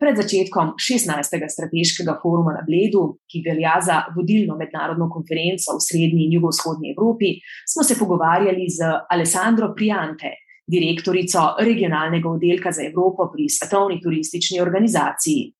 Pred začetkom 16. strateškega foruma na Bledu, ki velja za vodilno mednarodno konferenco v srednji in jugovzhodni Evropi, smo se pogovarjali z Alessandro Priante, direktorico regionalnega oddelka za Evropo pri Svetovni turistični organizaciji.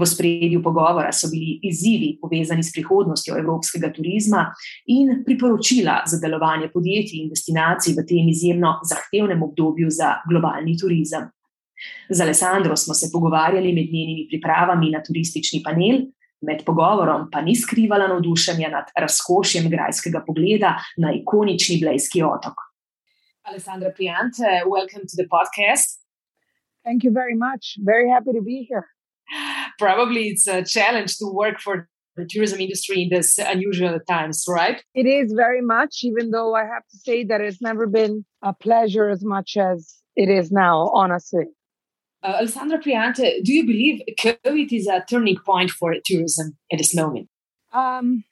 V spredju pogovora so bili izzivi povezani s prihodnostjo evropskega turizma in priporočila za delovanje podjetij in destinacij v tem izjemno zahtevnem obdobju za globalni turizem. Z Alessandro smo se pogovarjali med njenimi pripravami na turistični panel, med pogovorom pa ni skrivala navdušenja nad razkošjem grajskega pogleda na ikonični Blejski otok. Alessandra Priante, welcome to the podcast. Thank you very much. Very happy to be here. Probably it's a challenge to work for the tourism industry in this unusual times, right? It is very much, even though I have to say that it's never been a pleasure as much as it is now, honestly. Uh, Alessandra Priante, do you believe COVID is a turning point for tourism at this moment? Um,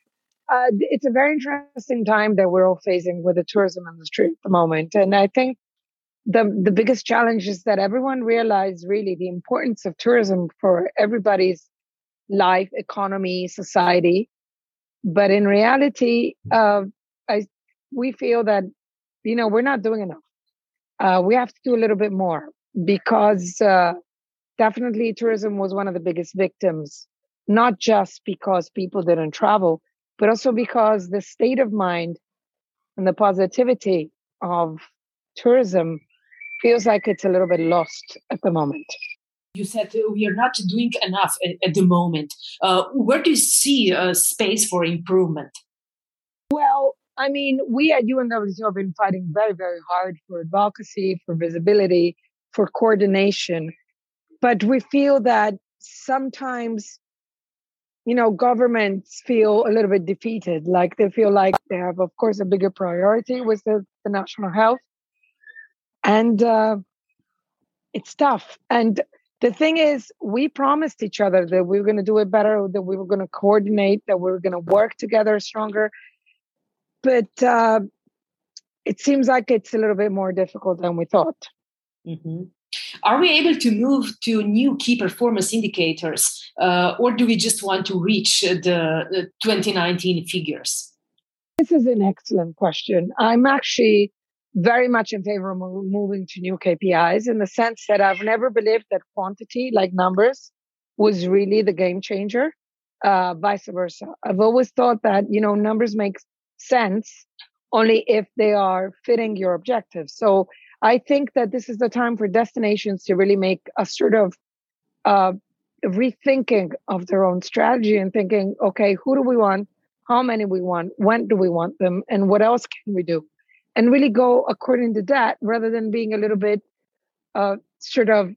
uh, it's a very interesting time that we're all facing with the tourism industry at the moment. And I think the, the biggest challenge is that everyone realized really the importance of tourism for everybody's life, economy, society. But in reality, uh, I, we feel that, you know, we're not doing enough. Uh, we have to do a little bit more because uh, definitely tourism was one of the biggest victims, not just because people didn't travel, but also because the state of mind and the positivity of tourism feels like it's a little bit lost at the moment. You said uh, we are not doing enough at, at the moment. Uh, where do you see a space for improvement? Well, I mean, we at UNWTO have been fighting very, very hard for advocacy, for visibility, for coordination. But we feel that sometimes, you know, governments feel a little bit defeated. Like they feel like they have, of course, a bigger priority with the, the national health. And uh, it's tough. And the thing is, we promised each other that we were going to do it better, that we were going to coordinate, that we were going to work together stronger. But uh, it seems like it's a little bit more difficult than we thought. Mm-hmm. Are we able to move to new key performance indicators, uh, or do we just want to reach the, the 2019 figures? This is an excellent question. I'm actually very much in favor of moving to new KPIs in the sense that I've never believed that quantity, like numbers, was really the game changer. Uh, vice versa. I've always thought that you know numbers make sense only if they are fitting your objectives. So I think that this is the time for destinations to really make a sort of uh, rethinking of their own strategy and thinking, okay, who do we want? How many we want? When do we want them? And what else can we do? And really go according to that rather than being a little bit uh, sort of,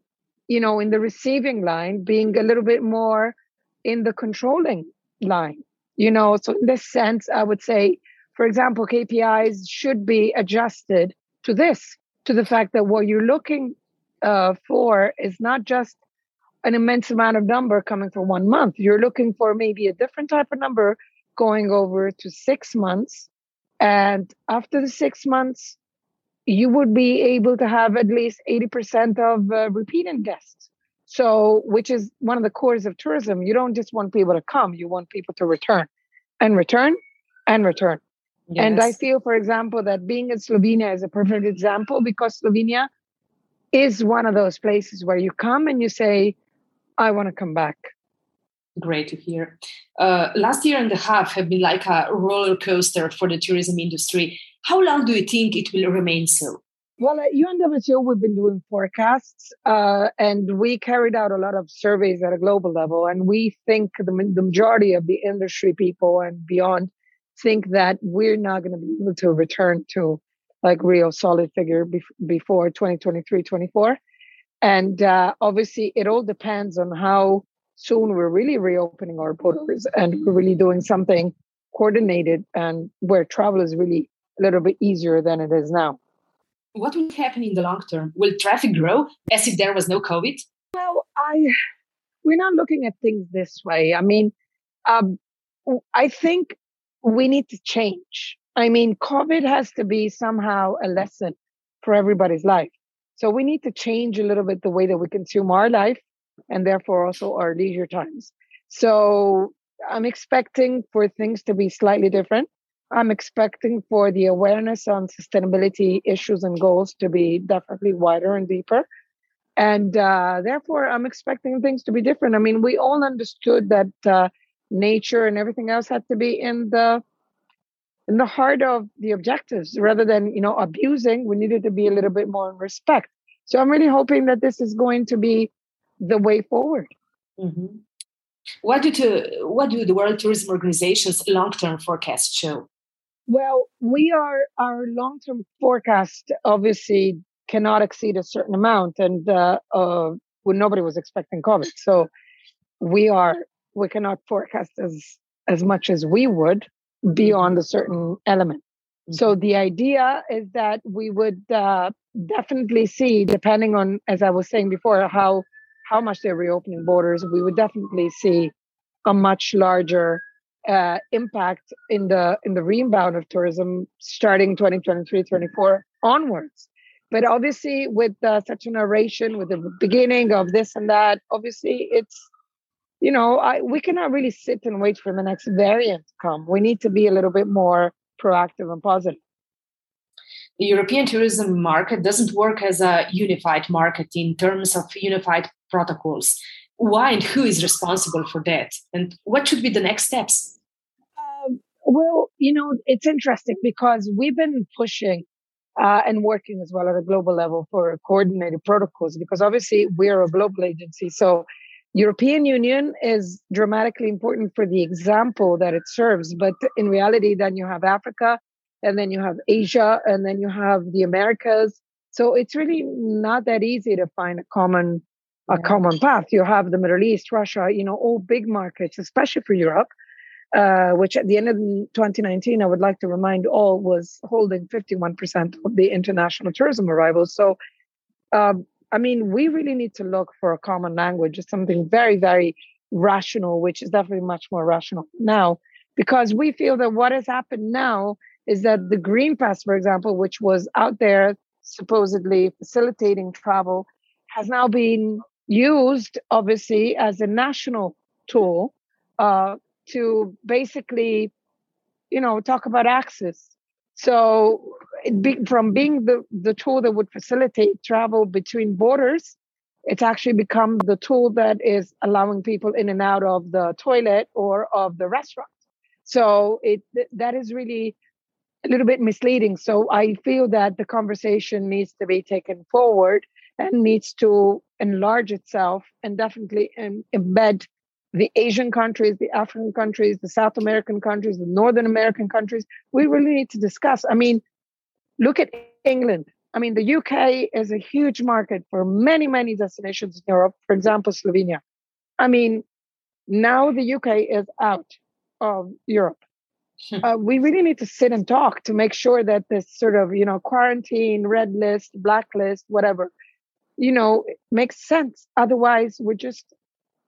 you know, in the receiving line, being a little bit more in the controlling line. You know, so in this sense, I would say, for example, KPIs should be adjusted to this to the fact that what you're looking uh, for is not just an immense amount of number coming for one month. You're looking for maybe a different type of number going over to six months. And after the six months, you would be able to have at least 80% of uh, repeating guests. So, which is one of the cores of tourism. You don't just want people to come, you want people to return and return and return. Yes. And I feel, for example, that being in Slovenia is a perfect example because Slovenia is one of those places where you come and you say, I want to come back. Great to hear. Uh, last year and a half have been like a roller coaster for the tourism industry. How long do you think it will remain so? Well, at UNWTO, we've been doing forecasts uh, and we carried out a lot of surveys at a global level. And we think the, the majority of the industry people and beyond think that we're not going to be able to return to like real solid figure before 2023 24 and uh, obviously it all depends on how soon we're really reopening our borders and we're really doing something coordinated and where travel is really a little bit easier than it is now. What will happen in the long term? Will traffic grow as if there was no COVID? Well, I we're not looking at things this way. I mean, um, I think we need to change. I mean, COVID has to be somehow a lesson for everybody's life. So we need to change a little bit the way that we consume our life and therefore also our leisure times. So I'm expecting for things to be slightly different. I'm expecting for the awareness on sustainability issues and goals to be definitely wider and deeper. And uh, therefore, I'm expecting things to be different. I mean, we all understood that uh, nature and everything else had to be in the in the heart of the objectives rather than you know abusing. We needed to be a little bit more in respect. So i'm really hoping that this is going to be the way forward. Mm-hmm. what do to, what do the world tourism organization's long-term forecast show? Well we are our long-term forecast obviously cannot exceed a certain amount and uh, uh, when nobody was expecting covid. So we are we cannot forecast as as much as we would beyond a certain element. Mm-hmm. So the idea is that we would uh, definitely see, depending on, as I was saying before, how how much they're reopening borders, we would definitely see a much larger uh, impact in the in the rebound of tourism starting 2023 24 onwards but obviously with uh, such a narration with the beginning of this and that obviously it's you know, I, we cannot really sit and wait for the next variant to come. We need to be a little bit more proactive and positive. The European tourism market doesn't work as a unified market in terms of unified protocols. Why and who is responsible for that? And what should be the next steps? Um, well, you know, it's interesting because we've been pushing uh, and working as well at a global level for coordinated protocols because obviously we're a global agency. So European Union is dramatically important for the example that it serves, but in reality, then you have Africa, and then you have Asia, and then you have the Americas. So it's really not that easy to find a common a yeah. common path. You have the Middle East, Russia, you know, all big markets, especially for Europe, uh, which at the end of 2019, I would like to remind all was holding 51% of the international tourism arrivals. So um, I mean, we really need to look for a common language, something very, very rational, which is definitely much more rational now, because we feel that what has happened now is that the Green Pass, for example, which was out there supposedly facilitating travel, has now been used, obviously, as a national tool uh, to basically, you know, talk about access. So be, from being the, the tool that would facilitate travel between borders, it's actually become the tool that is allowing people in and out of the toilet or of the restaurant. So it that is really a little bit misleading. So I feel that the conversation needs to be taken forward and needs to enlarge itself and definitely embed the Asian countries, the African countries, the South American countries, the Northern American countries. We really need to discuss. I mean, Look at England. I mean, the UK is a huge market for many, many destinations in Europe. For example, Slovenia. I mean, now the UK is out of Europe. Hmm. Uh, we really need to sit and talk to make sure that this sort of, you know, quarantine, red list, blacklist, whatever, you know, makes sense. Otherwise, we're just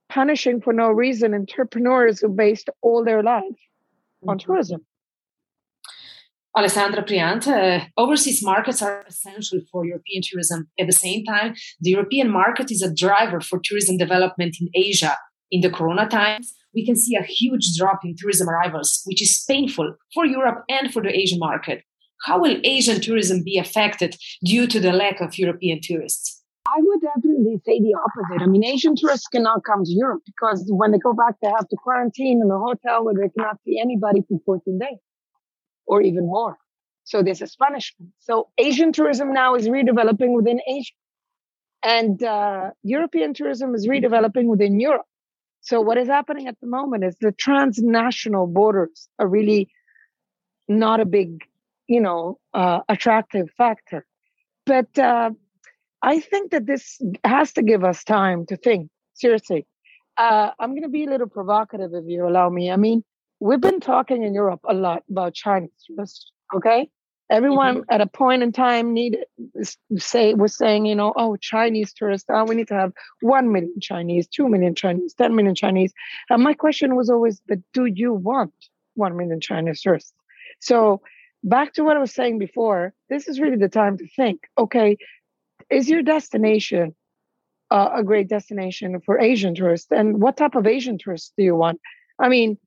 punishing for no reason entrepreneurs who based all their life on mm-hmm. tourism. Alessandra Priante, uh, overseas markets are essential for European tourism. At the same time, the European market is a driver for tourism development in Asia. In the corona times, we can see a huge drop in tourism arrivals, which is painful for Europe and for the Asian market. How will Asian tourism be affected due to the lack of European tourists? I would definitely say the opposite. I mean, Asian tourists cannot come to Europe because when they go back, they have to quarantine in a hotel where they cannot see anybody for 14 days or even more. So there's a punishment. So Asian tourism now is redeveloping within Asia. And uh, European tourism is redeveloping within Europe. So what is happening at the moment is the transnational borders are really not a big, you know, uh, attractive factor. But uh, I think that this has to give us time to think seriously. Uh, I'm going to be a little provocative if you allow me. I mean, we've been talking in Europe a lot about Chinese tourists, okay? Everyone mm-hmm. at a point in time needed say was saying, you know, oh, Chinese tourists, oh, we need to have one million Chinese, two million Chinese, ten million Chinese. And my question was always, but do you want one million Chinese tourists? So back to what I was saying before, this is really the time to think, okay, is your destination uh, a great destination for Asian tourists? And what type of Asian tourists do you want? I mean,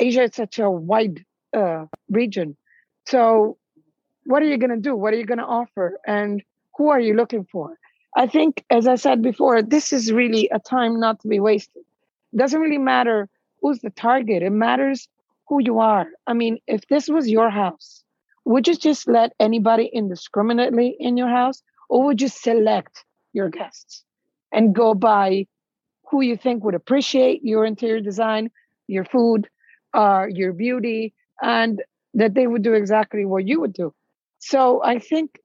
Asia is such a wide uh, region. So what are you going to do? What are you going to offer? And who are you looking for? I think, as I said before, this is really a time not to be wasted. It doesn't really matter who's the target, it matters who you are. I mean, if this was your house, would you just let anybody indiscriminately in your house, or would you select your guests and go by who you think would appreciate your interior design, your food, uh, your beauty, and that they would do exactly what you would do? So I think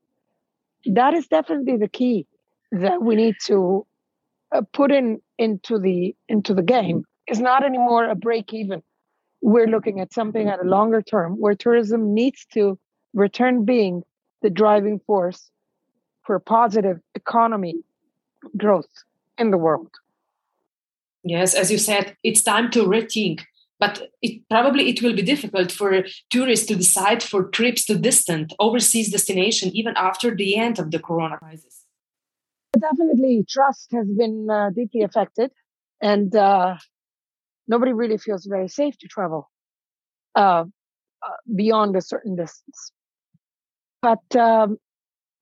that is definitely the key that we need to uh, put in into the into the game. It's not anymore a break even. We're looking at something at a longer term where tourism needs to return being the driving force for positive economy growth in the world. Yes, as you said, it's time to rethink but it probably it will be difficult for tourists to decide for trips to distant overseas destination even after the end of the corona crisis. Definitely trust has been uh, deeply affected and uh, nobody really feels very safe to travel uh, uh beyond a certain distance. But um,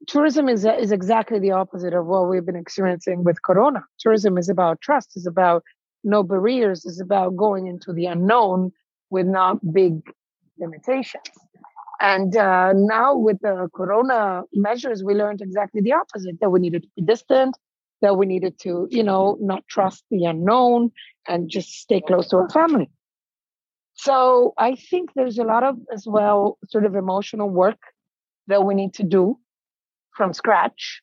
tourism is, is exactly the opposite of what we've been experiencing with corona. Tourism is about trust is about no barriers is about going into the unknown with not big limitations. And uh, now with the corona measures, we learned exactly the opposite that we needed to be distant, that we needed to, you know, not trust the unknown and just stay close to our family. So I think there's a lot of, as well, sort of emotional work that we need to do from scratch.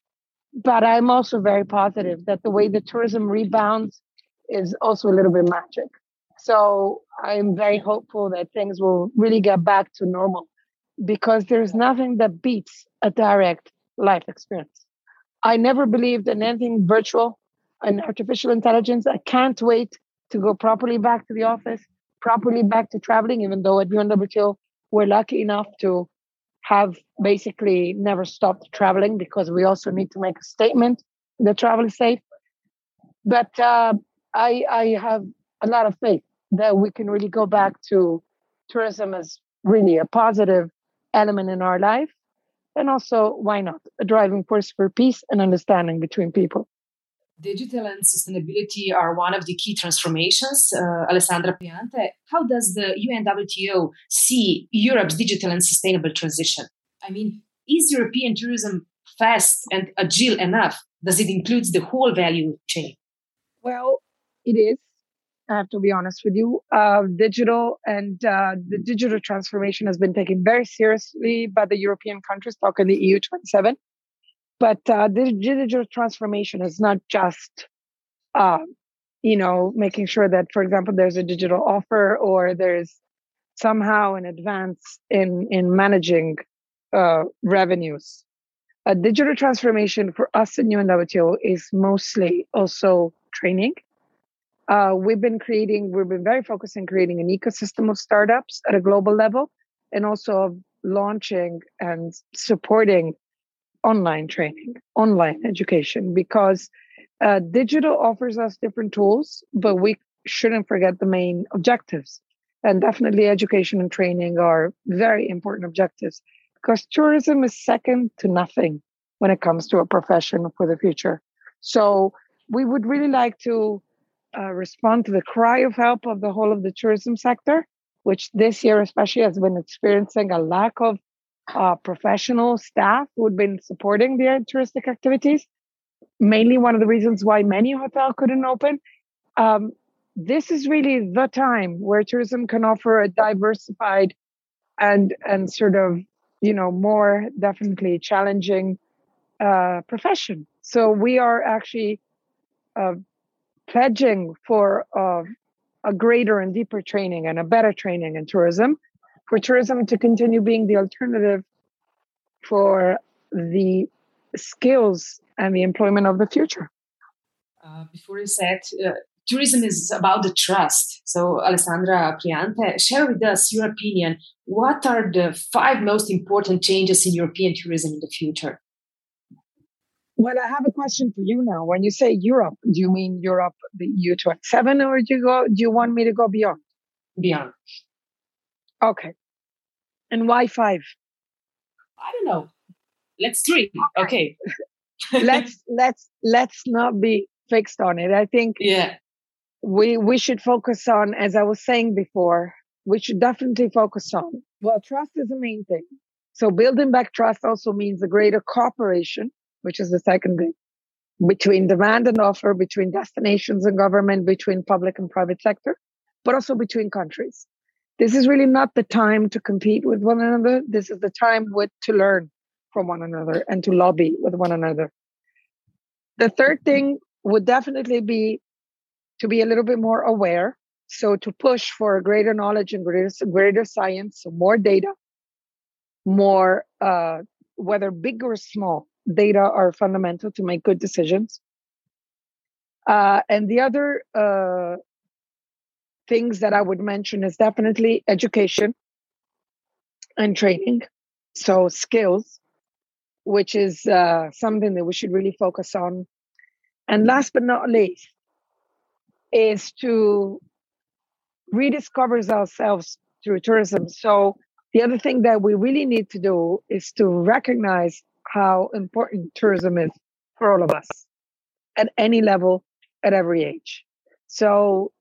But I'm also very positive that the way the tourism rebounds is also a little bit magic. So I'm very hopeful that things will really get back to normal because there's nothing that beats a direct life experience. I never believed in anything virtual and artificial intelligence. I can't wait to go properly back to the office, properly back to traveling, even though at UNWTO we're lucky enough to have basically never stopped traveling because we also need to make a statement that travel is safe. But uh, I I have a lot of faith that we can really go back to tourism as really a positive element in our life, and also why not a driving force for peace and understanding between people. Digital and sustainability are one of the key transformations. Uh, Alessandra Priante, how does the UNWTO see Europe's digital and sustainable transition? I mean, is European tourism fast and agile enough? Does it include the whole value chain? Well, it is. I have to be honest with you. Uh, digital and uh, the digital transformation has been taken very seriously by the European countries, talking the EU 27. But uh, the digital transformation is not just, uh, you know, making sure that, for example, there's a digital offer or there's somehow an advance in in managing uh, revenues. A digital transformation for us in UNWTO is mostly also training uh, we've been creating, we've been very focused in creating an ecosystem of startups at a global level and also of launching and supporting online training, online education, because uh, digital offers us different tools, but we shouldn't forget the main objectives. And definitely education and training are very important objectives because tourism is second to nothing when it comes to a profession for the future. So we would really like to uh, respond to the cry of help of the whole of the tourism sector, which this year especially has been experiencing a lack of uh, professional staff who'd been supporting their touristic activities. Mainly one of the reasons why many hotels couldn't open. Um, this is really the time where tourism can offer a diversified and and sort of you know more definitely challenging uh, profession. So we are actually uh, pledging for uh, a greater and deeper training and a better training in tourism, for tourism to continue being the alternative for the skills and the employment of the future. Uh, before you said uh, tourism is about the trust. So, Alessandra Priante, share with us your opinion. What are the five most important changes in European tourism in the future? Well, I have a question for you now. When you say Europe, do you mean Europe, the EU 27, or do you go? Do you want me to go beyond? Beyond. Okay. And why five? I don't know. Let's three. Okay. let's let's let's not be fixed on it. I think yeah we we should focus on, as I was saying before, we should definitely focus on. Well, trust is the main thing. So building back trust also means a greater cooperation, which is the second thing, between demand and offer, between destinations and government, between public and private sector, but also between countries. This is really not the time to compete with one another. This is the time with to learn from one another and to lobby with one another. The third thing would definitely be to be a little bit more aware. So to push for greater knowledge and greater, greater science, so more data, more, uh, whether big or small, data are fundamental to make good decisions. Uh, and the other uh, things that I would mention is definitely education and training. So skills, which is uh, something that we should really focus on. And last but not least, is to rediscover ourselves through tourism. So the other thing that we really need to do is to recognize how important tourism is for all of us at any level, at every age. So,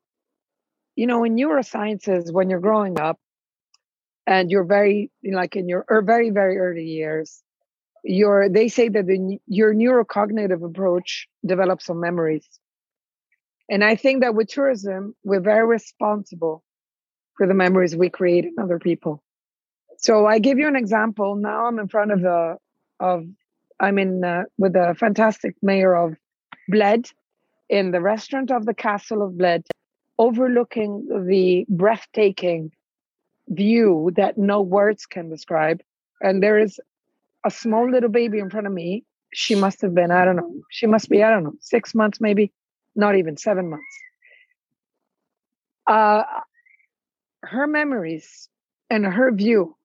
you know, in neurosciences, when you're growing up and you're very, like in your or very, very early years, your they say that the, your neurocognitive approach develops some memories and I think that with tourism, we're very responsible for the memories we create in other people. So I give you an example. Now I'm in front of the of I'm in uh, with the fantastic mayor of Bled in the restaurant of the castle of Bled, overlooking the breathtaking view that no words can describe. And there is a small little baby in front of me. She must have been, I don't know, she must be, I don't know, six months maybe not even seven months. Uh, her memories and her view,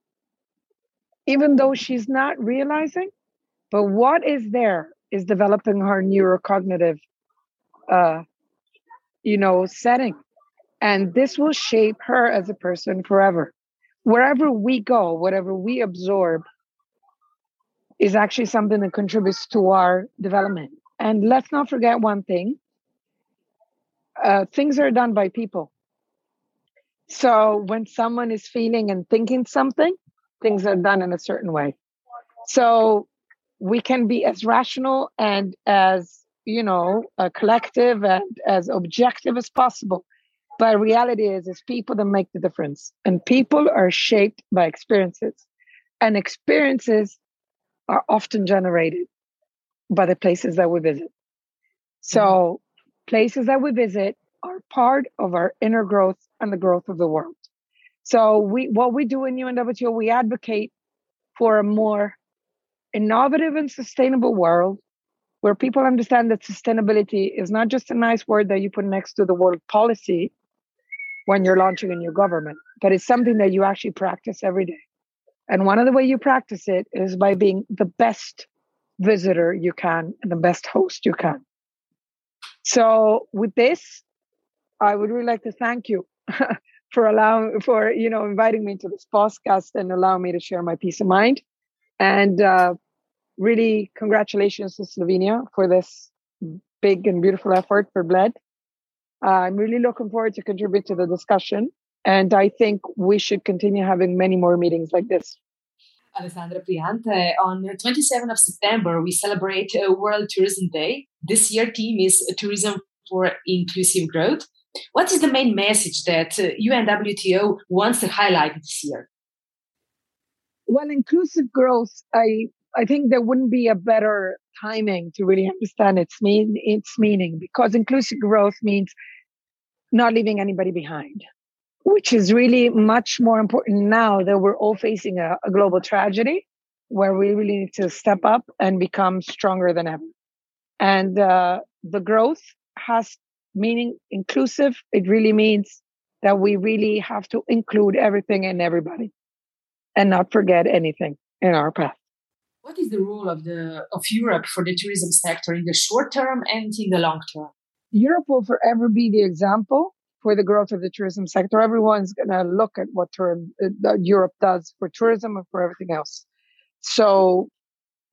even though she's not realizing, but what is there is developing her neurocognitive, uh, you know, setting. And this will shape her as a person forever. Wherever we go, whatever we absorb, is actually something that contributes to our development. And let's not forget one thing uh, things are done by people. So when someone is feeling and thinking something, things are done in a certain way. So we can be as rational and as you know a collective and as objective as possible but reality is it's people that make the difference and people are shaped by experiences and experiences are often generated by the places that we visit so mm-hmm. places that we visit are part of our inner growth and the growth of the world. So we what we do in UNWTO, we advocate for a more innovative and sustainable world where people understand that sustainability is not just a nice word that you put next to the word policy when you're launching a new government, but it's something that you actually practice every day. And one of the way you practice it is by being the best visitor you can and the best host you can. So with this, I would really like to thank you for allowing for you know inviting me to this podcast and allowing me to share my peace of mind. And uh, really, congratulations to Slovenia for this big and beautiful effort for Bled. Uh, I'm really looking forward to contribute to the discussion, and I think we should continue having many more meetings like this. Alessandra Priante. On 27th of September, we celebrate World Tourism Day. This year theme is Tourism for Inclusive Growth. What is the main message that UNWTO wants to highlight this year? Well, inclusive growth, I I think there wouldn't be a better timing to really understand its mean its meaning because inclusive growth means not leaving anybody behind which is really much more important now that we're all facing a, a global tragedy where we really need to step up and become stronger than ever. And uh, the growth has meaning inclusive. It really means that we really have to include everything and everybody and not forget anything in our path. What is the role of the of Europe for the tourism sector in the short term and in the long term? Europe will forever be the example for the growth of the tourism sector. Everyone's going to look at what tourism, uh, Europe does for tourism and for everything else. So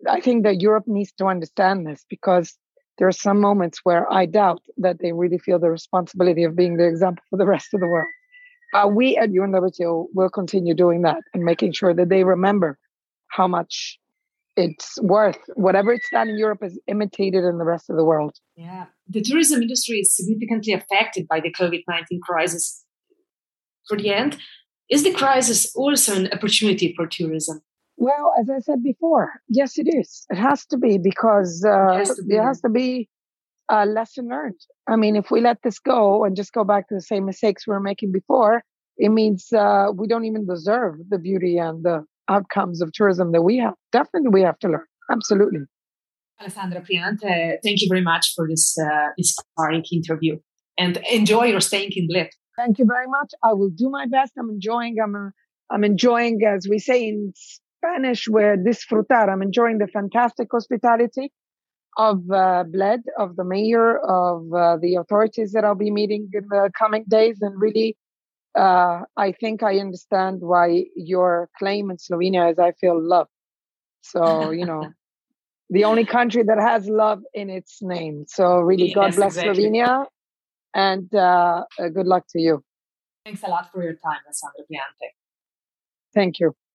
I think that Europe needs to understand this because there are some moments where I doubt that they really feel the responsibility of being the example for the rest of the world. But we at UNWTO will continue doing that and making sure that they remember how much it's worth. Whatever it's done in Europe is imitated in the rest of the world. Yeah. The tourism industry is significantly affected by the COVID 19 crisis. For the end, is the crisis also an opportunity for tourism? Well, as I said before, yes, it is. It has to be because uh, it has to be, has to be a lesson learned. I mean, if we let this go and just go back to the same mistakes we were making before, it means uh, we don't even deserve the beauty and the outcomes of tourism that we have. Definitely, we have to learn. Absolutely. Alessandra Priante, thank you very much for this uh, inspiring interview and enjoy your staying in Bled. Thank you very much. I will do my best. I'm enjoying. I'm. Uh, I'm enjoying, as we say in Spanish, where disfrutar. I'm enjoying the fantastic hospitality of uh, Bled, of the mayor, of uh, the authorities that I'll be meeting in the coming days, and really uh, I think I understand why your claim in Slovenia is I feel love. So, you know, the only country that has love in its name. So, really, yes, God bless exactly. Slovenia and uh, uh, good luck to you. Thanks a lot for your time, Alessandro Priante. Thank you.